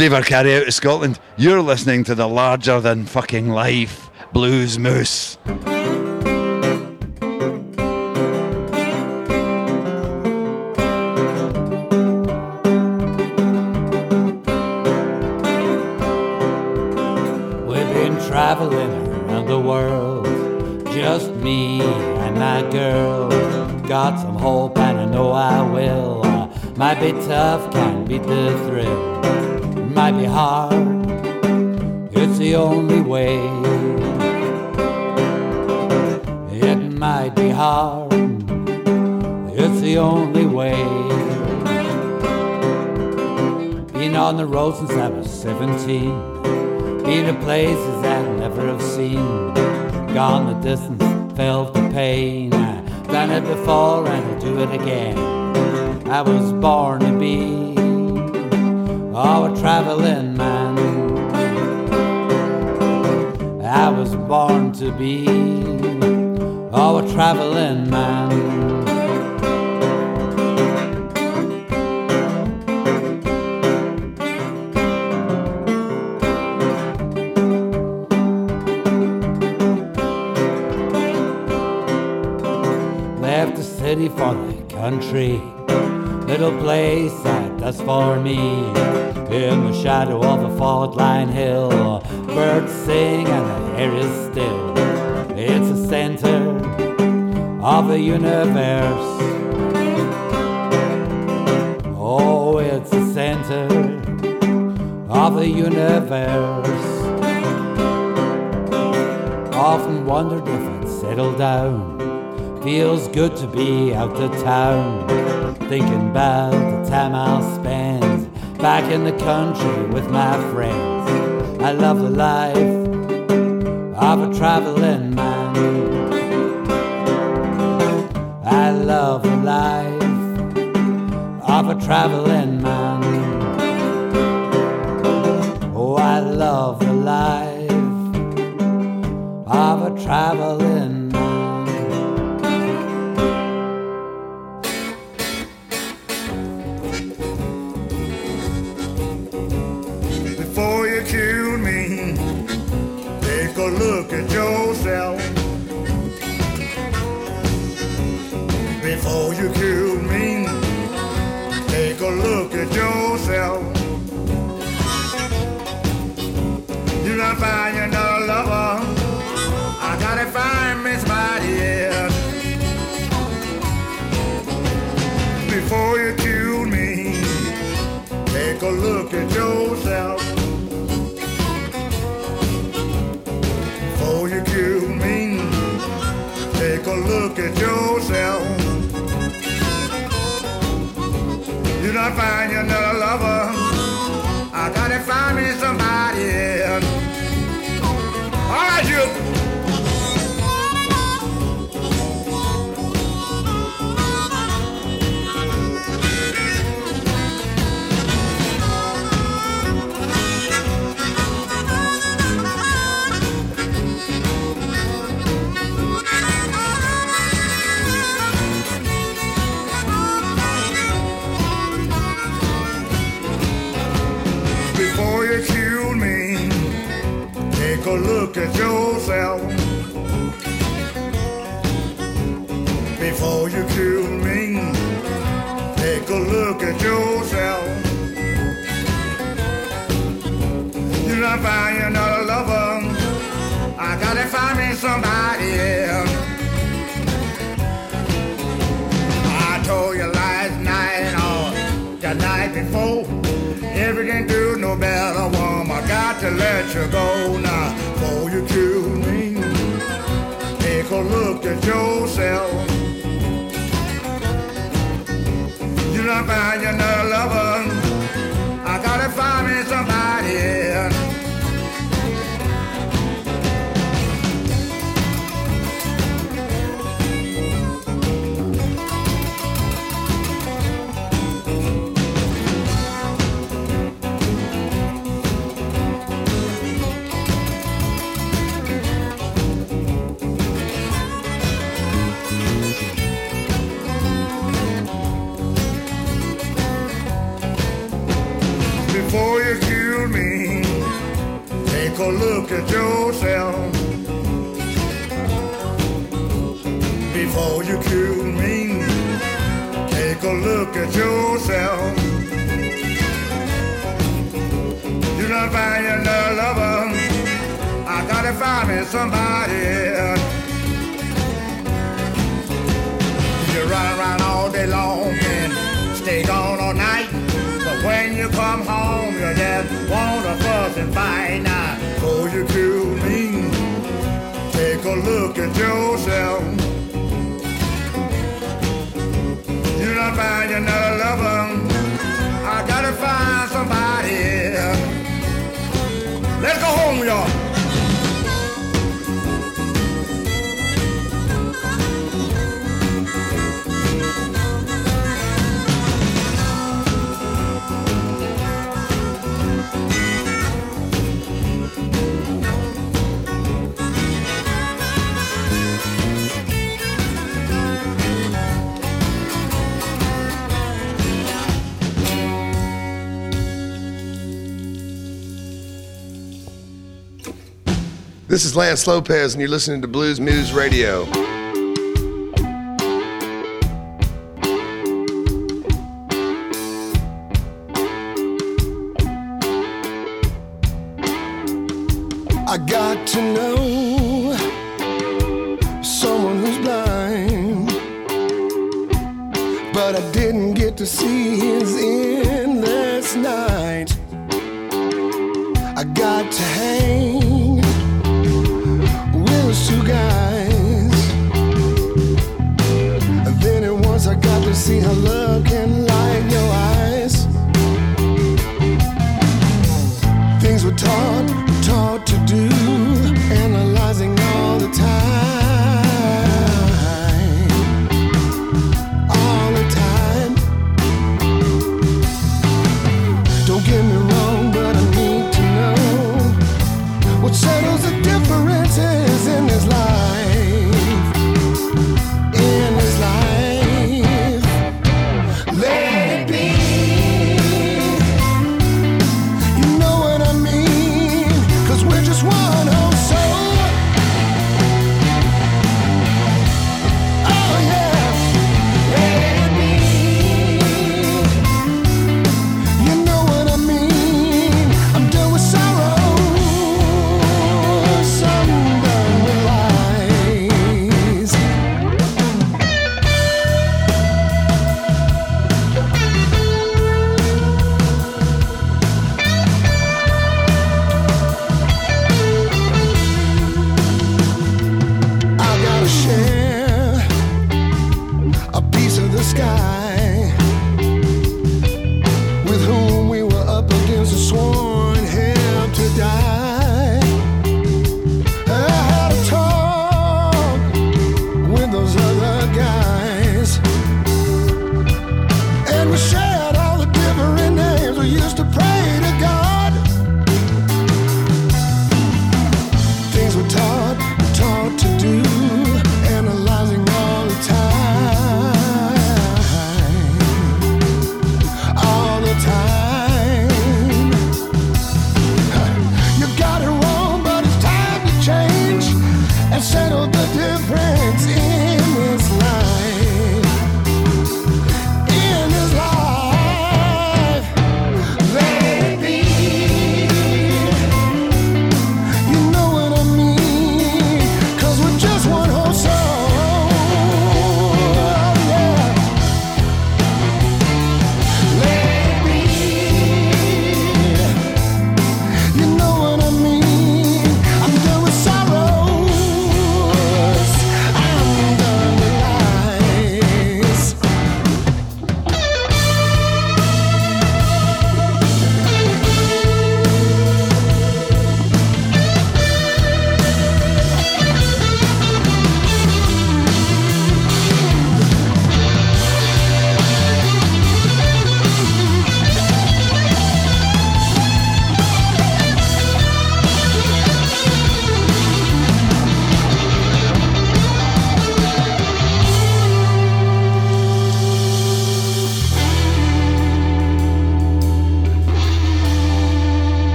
Dave Arcari out of Scotland. You're listening to the larger than fucking life Blues Moose. We've been traveling around the world. Just me and my girl. Got some hope and I know I will. Might be tough, the only way. It might be hard, it's the only way. Been on the road since I was 17. Been to places I never have seen. Gone the distance, felt the pain. I done it before and I'll do it again. I was born to be oh, a traveling man. I was born to be oh, a traveling man. Left the city for the country, little place that does for me. In the shadow of a fault line hill, birds sing and the air is still. It's the center of the universe. Oh, it's the center of the universe. Often wondered if I'd settle down. Feels good to be out of town. Thinking about the time I'll spend back in the country with my friends. I love the life of a traveling man. I love the life of a traveling man. Oh, I love the life of a traveling look at yourself. You're not finding another lover. I gotta find me somebody. All right, you. Look at yourself. Before you kill me, take a look at yourself. You're not finding another lover. I gotta find me somebody else. I told you last night or the night before. Everything do no better, woman. I got to let you go look at yourself. You're not finding another lover. look at yourself before you kill me. Take a look at yourself. You're not finding a lover. I gotta find me somebody. You run around all day long and stay gone all night. But when you come home, you just wanna fuss and fight. take a look at yourself. You're not finding another lover. I gotta find somebody. Let's go home, y'all. This is Lance Lopez, and you're listening to Blues Moose Radio.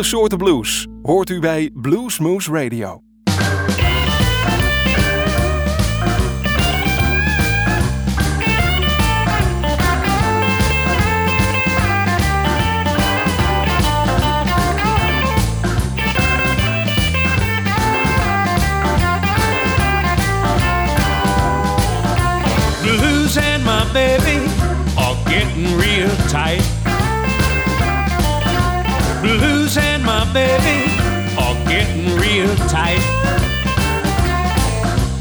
Alle soorten blues hoort u bij Bluesmoose Radio. Blues and my baby are getting real tight. Blues and my baby are getting real tight.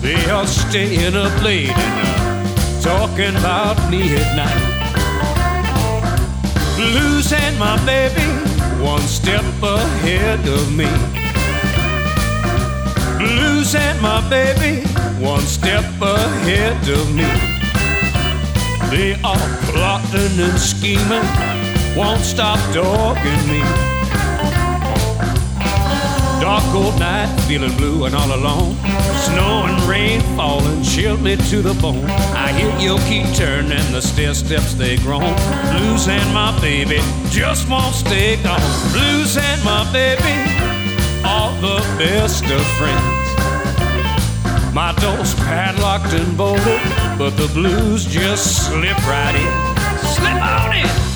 They are staying up late and uh, talking about me at night. Blues and my baby, one step ahead of me. Blues and my baby, one step ahead of me. They are plotting and scheming, won't stop dogging me. Dark cold night, feeling blue and all alone. Snow and rain falling, chilled me to the bone. I hear your key turn and the stair steps they groan. Blues and my baby just won't stay gone. Blues and my baby, all the best of friends. My door's padlocked and bolted, but the blues just slip right in. Slip on in.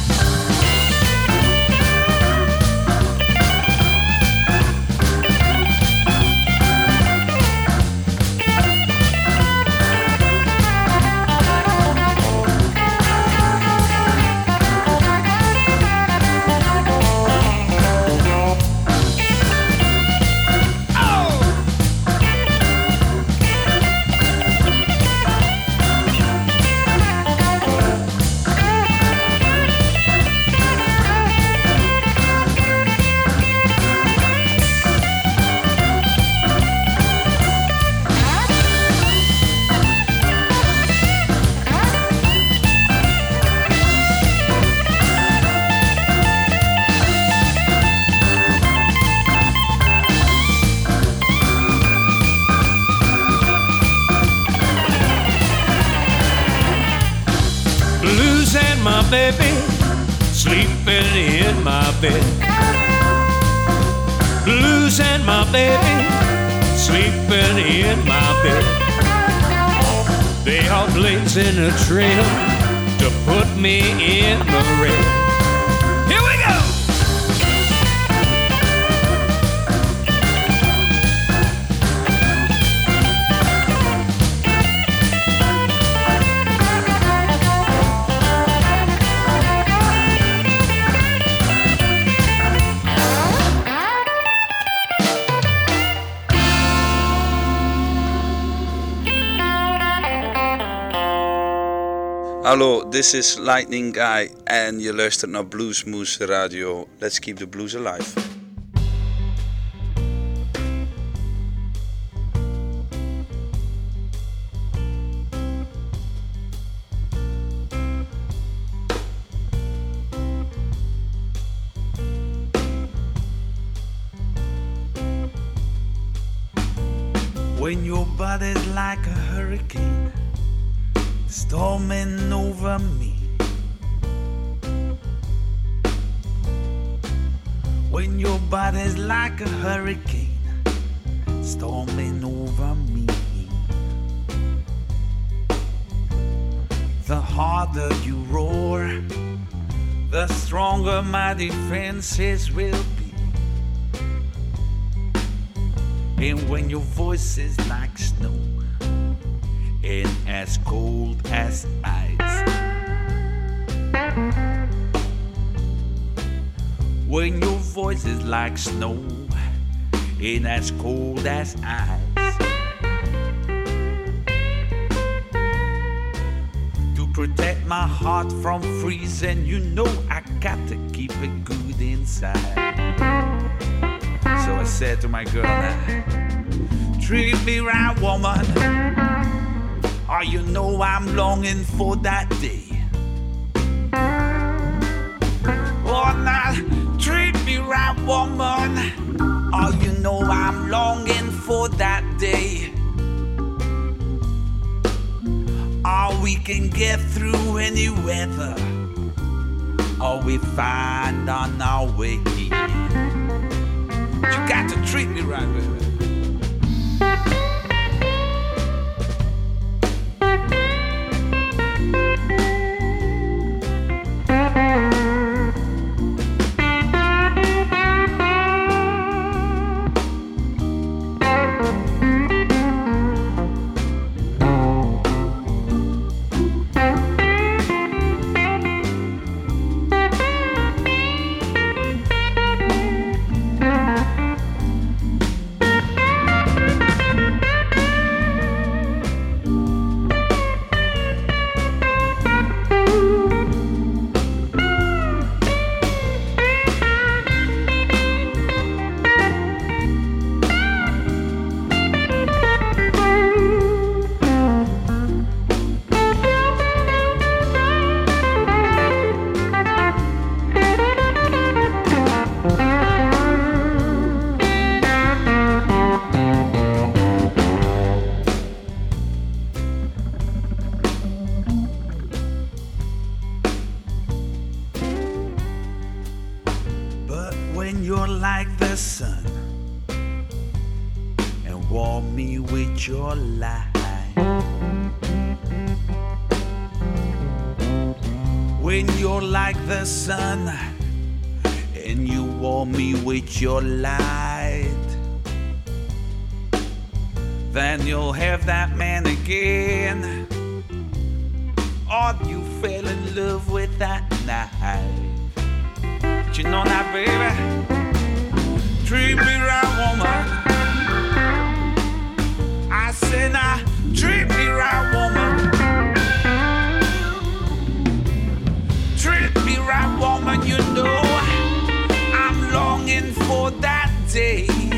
Blazing a trail to put me in the red. This is Lightning Guy and you're je luistert naar Bluesmoose Radio. Let's keep the blues alive. My defenses will be. And when your voice is like snow and as cold as ice. When your voice is like snow and as cold as ice. To protect my heart from freezing, you know I got to inside. So I said to my girl, treat me right, woman. Oh, you know I'm longing for that day. Oh, now treat me right, woman. Oh, you know I'm longing for that day. Oh, we can get through any weather all we find on our way. You got to treat me right, baby. That day.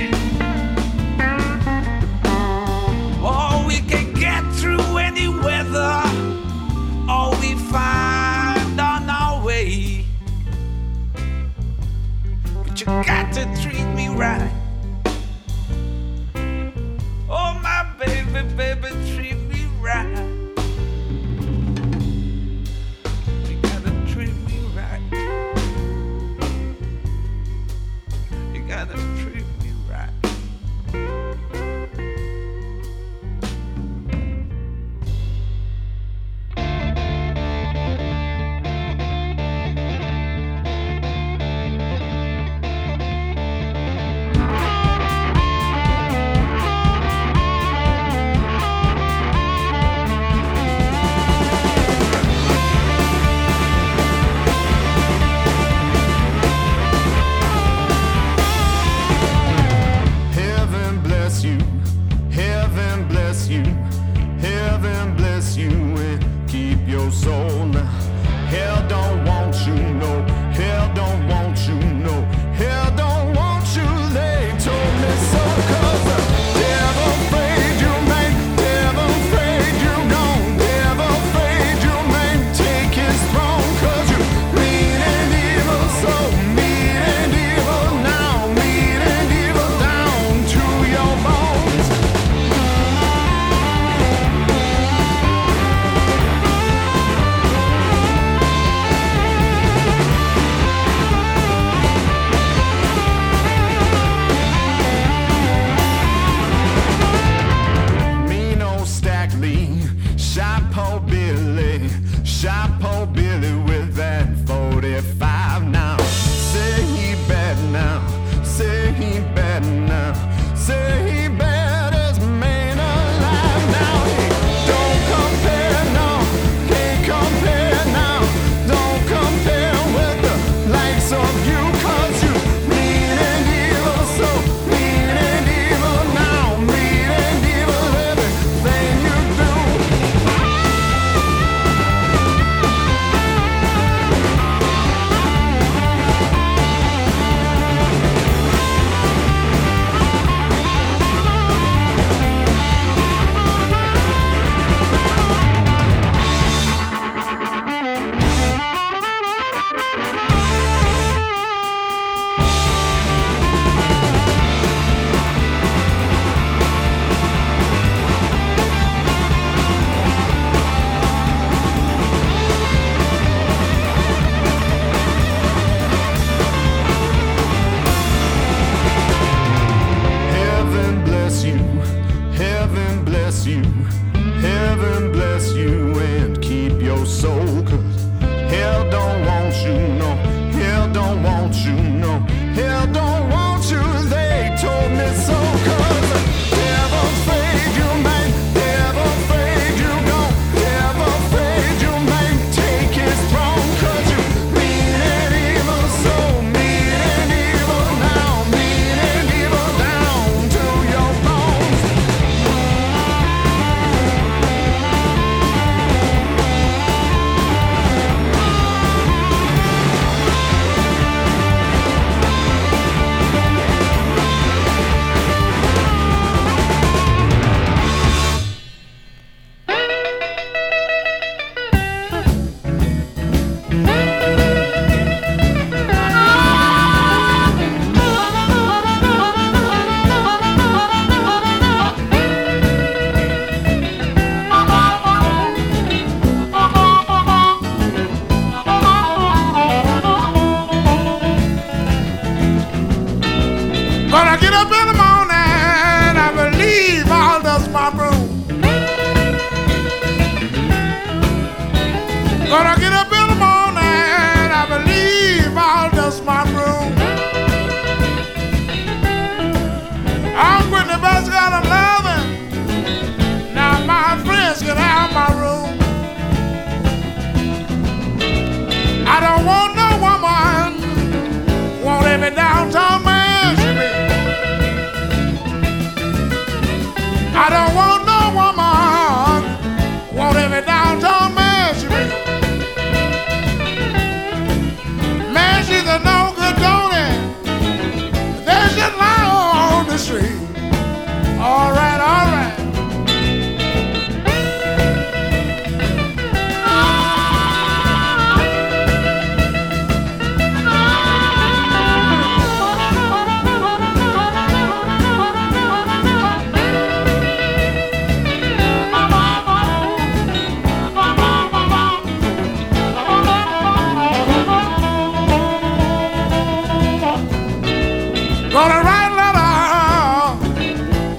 Gonna write a letter,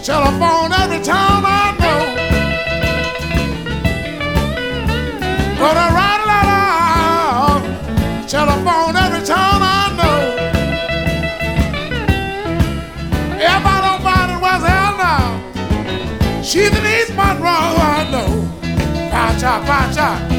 telephone every time I know. Gonna write a letter, telephone every time I know. If I don't find it, where's hell now? She's an East Monroe, I know. Pa cha, pa cha.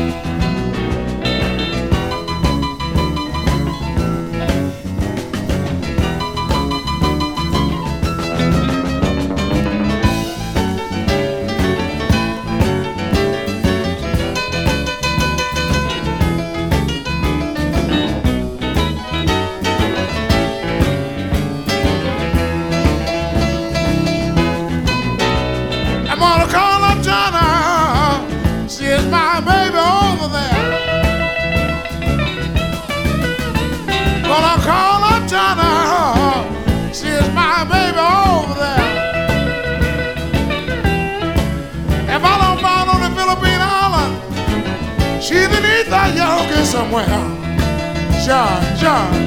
somewhere. John, John.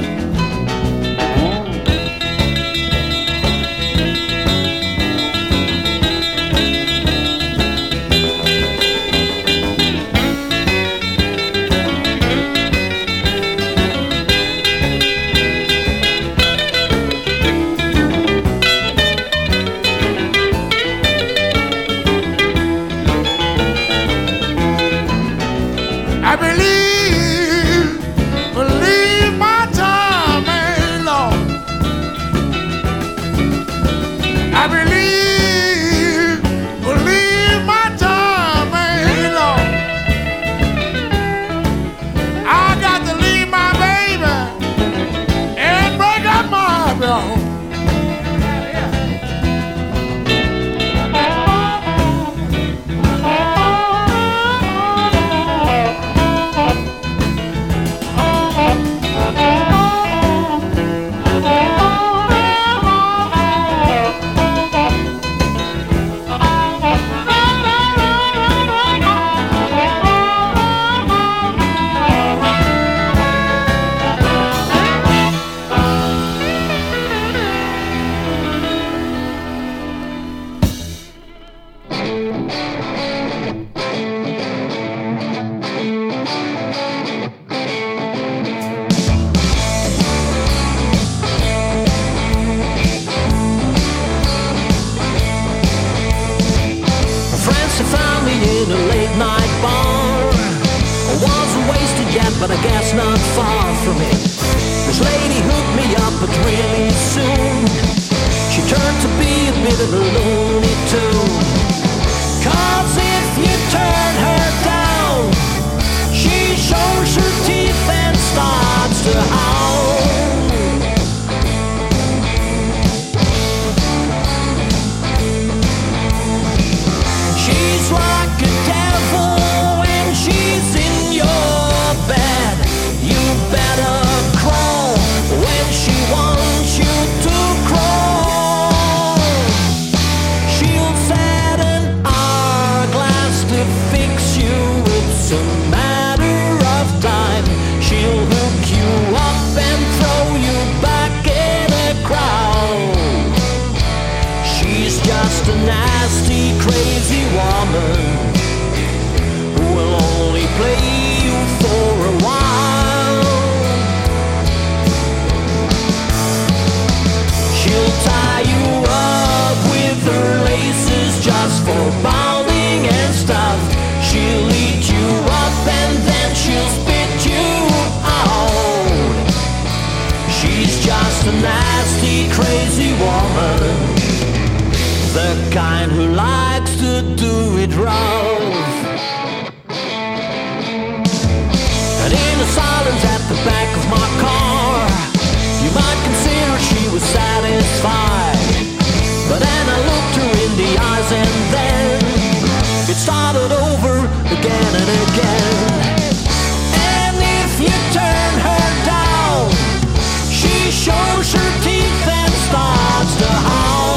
and stuff. She'll eat you up and then she'll spit you out. She's just a nasty, crazy woman. The kind who likes to do it rough. And in the silence at the back of my car, you might consider she was satisfied. But then I looked her in the eyes and then it started over again and again. And if you turn her down, she shows her teeth and starts to howl.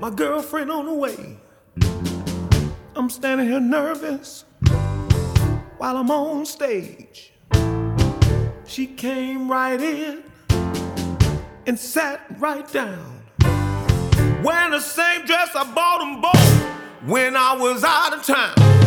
My girlfriend on the way. I'm standing here nervous while I'm on stage. She came right in and sat right down. Wearing the same dress I bought them both when I was out of town.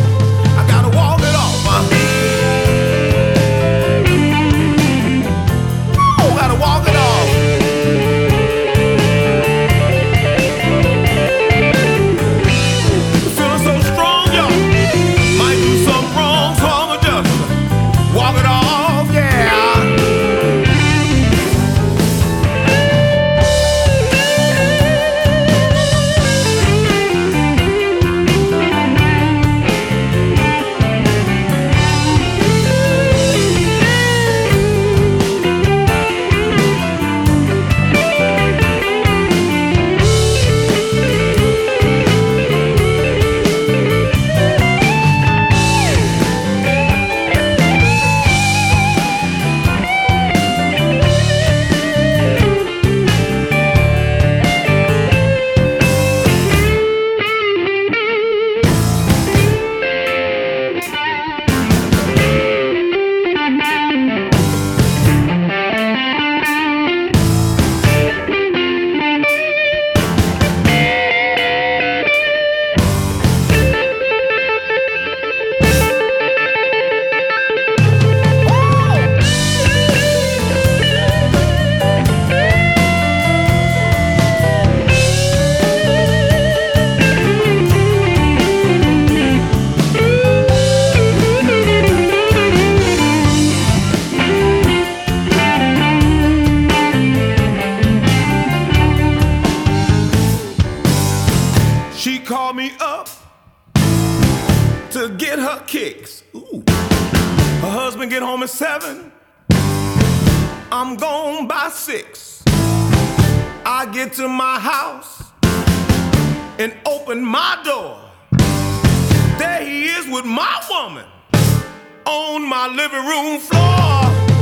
At seven. I'm gone by six. I get to my house and open my door. There he is with my woman on my living room floor.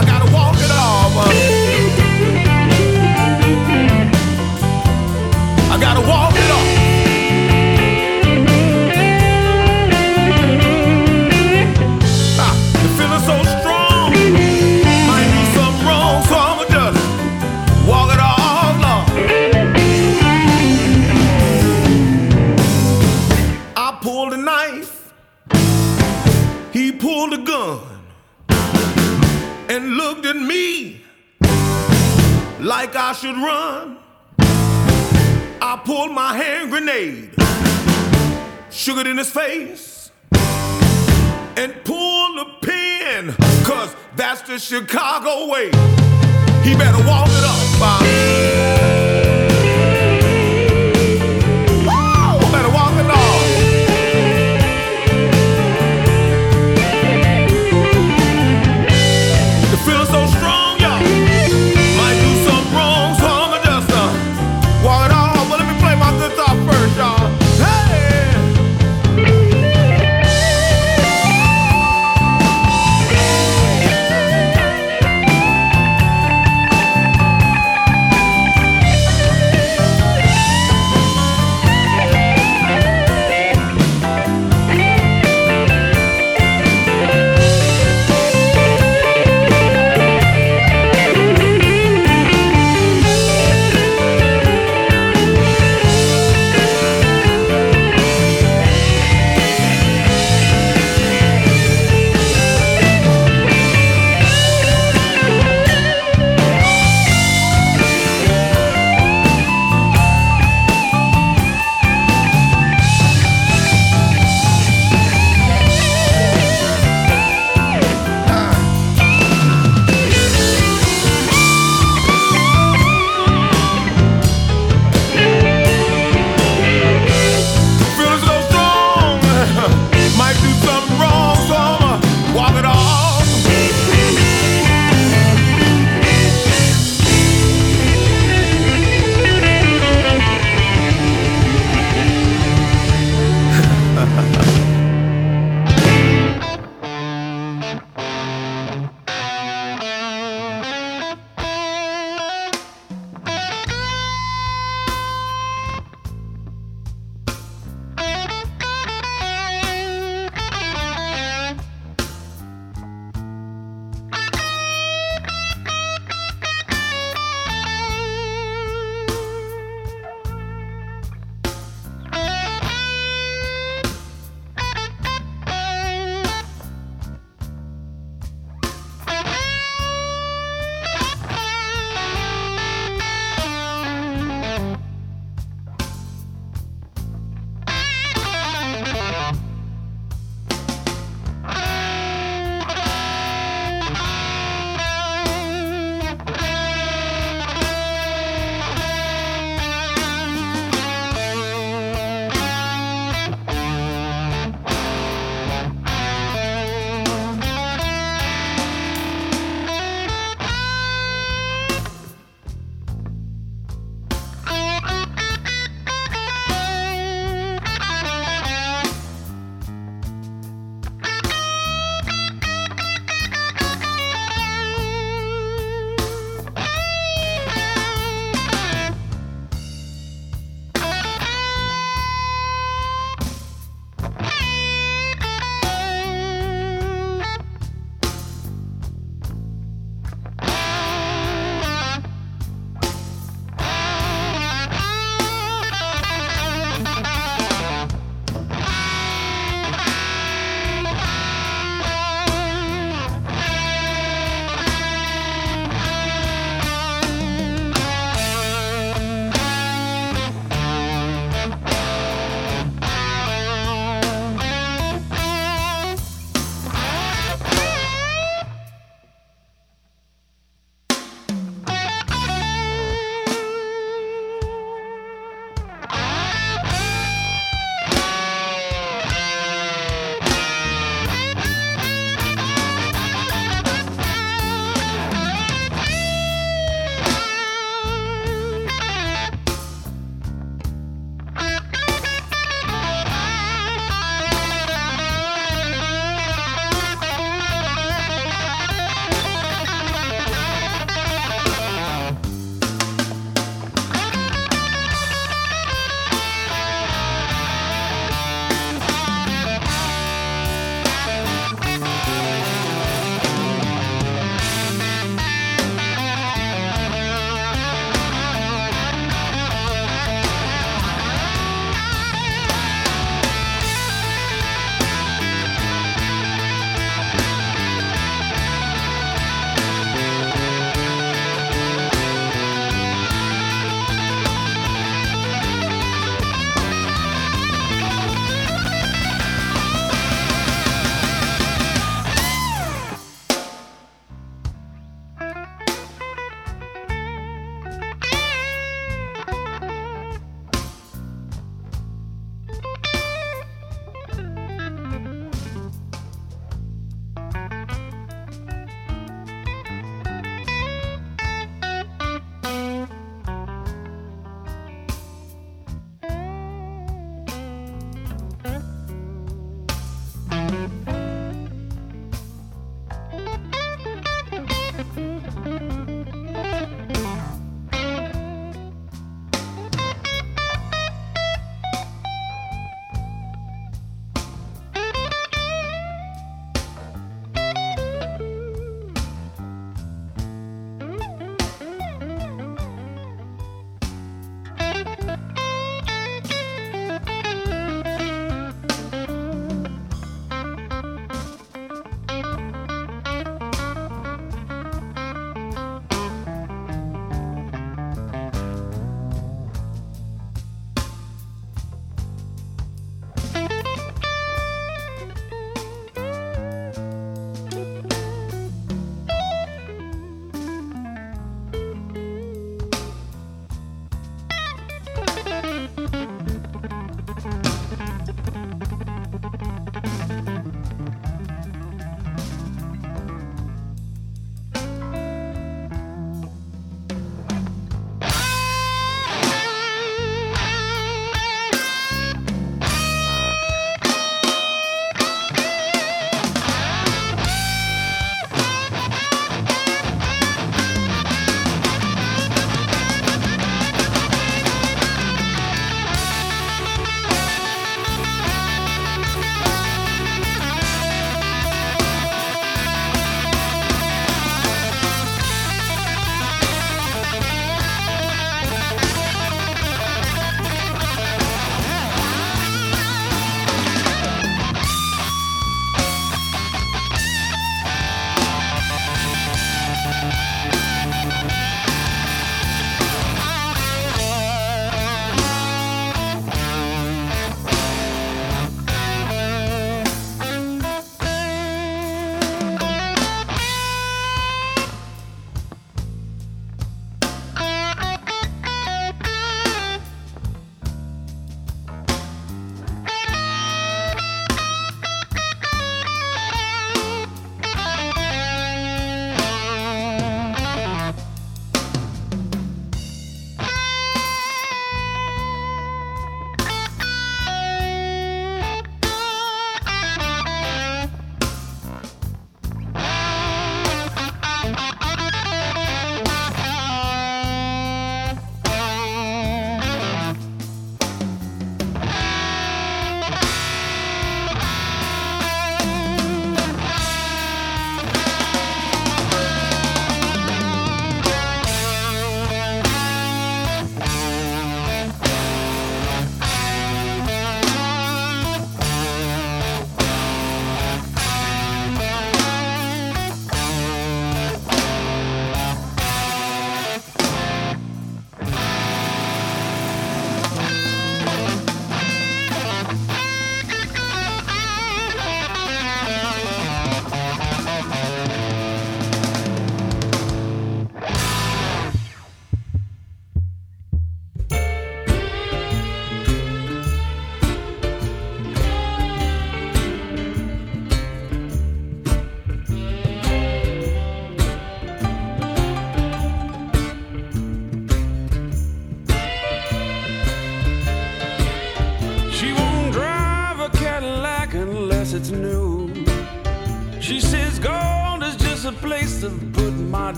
I gotta walk it off. I gotta walk pulled a gun and looked at me like I should run. I pulled my hand grenade, shook it in his face, and pulled the pin, cause that's the Chicago way. He better walk it up, Bob.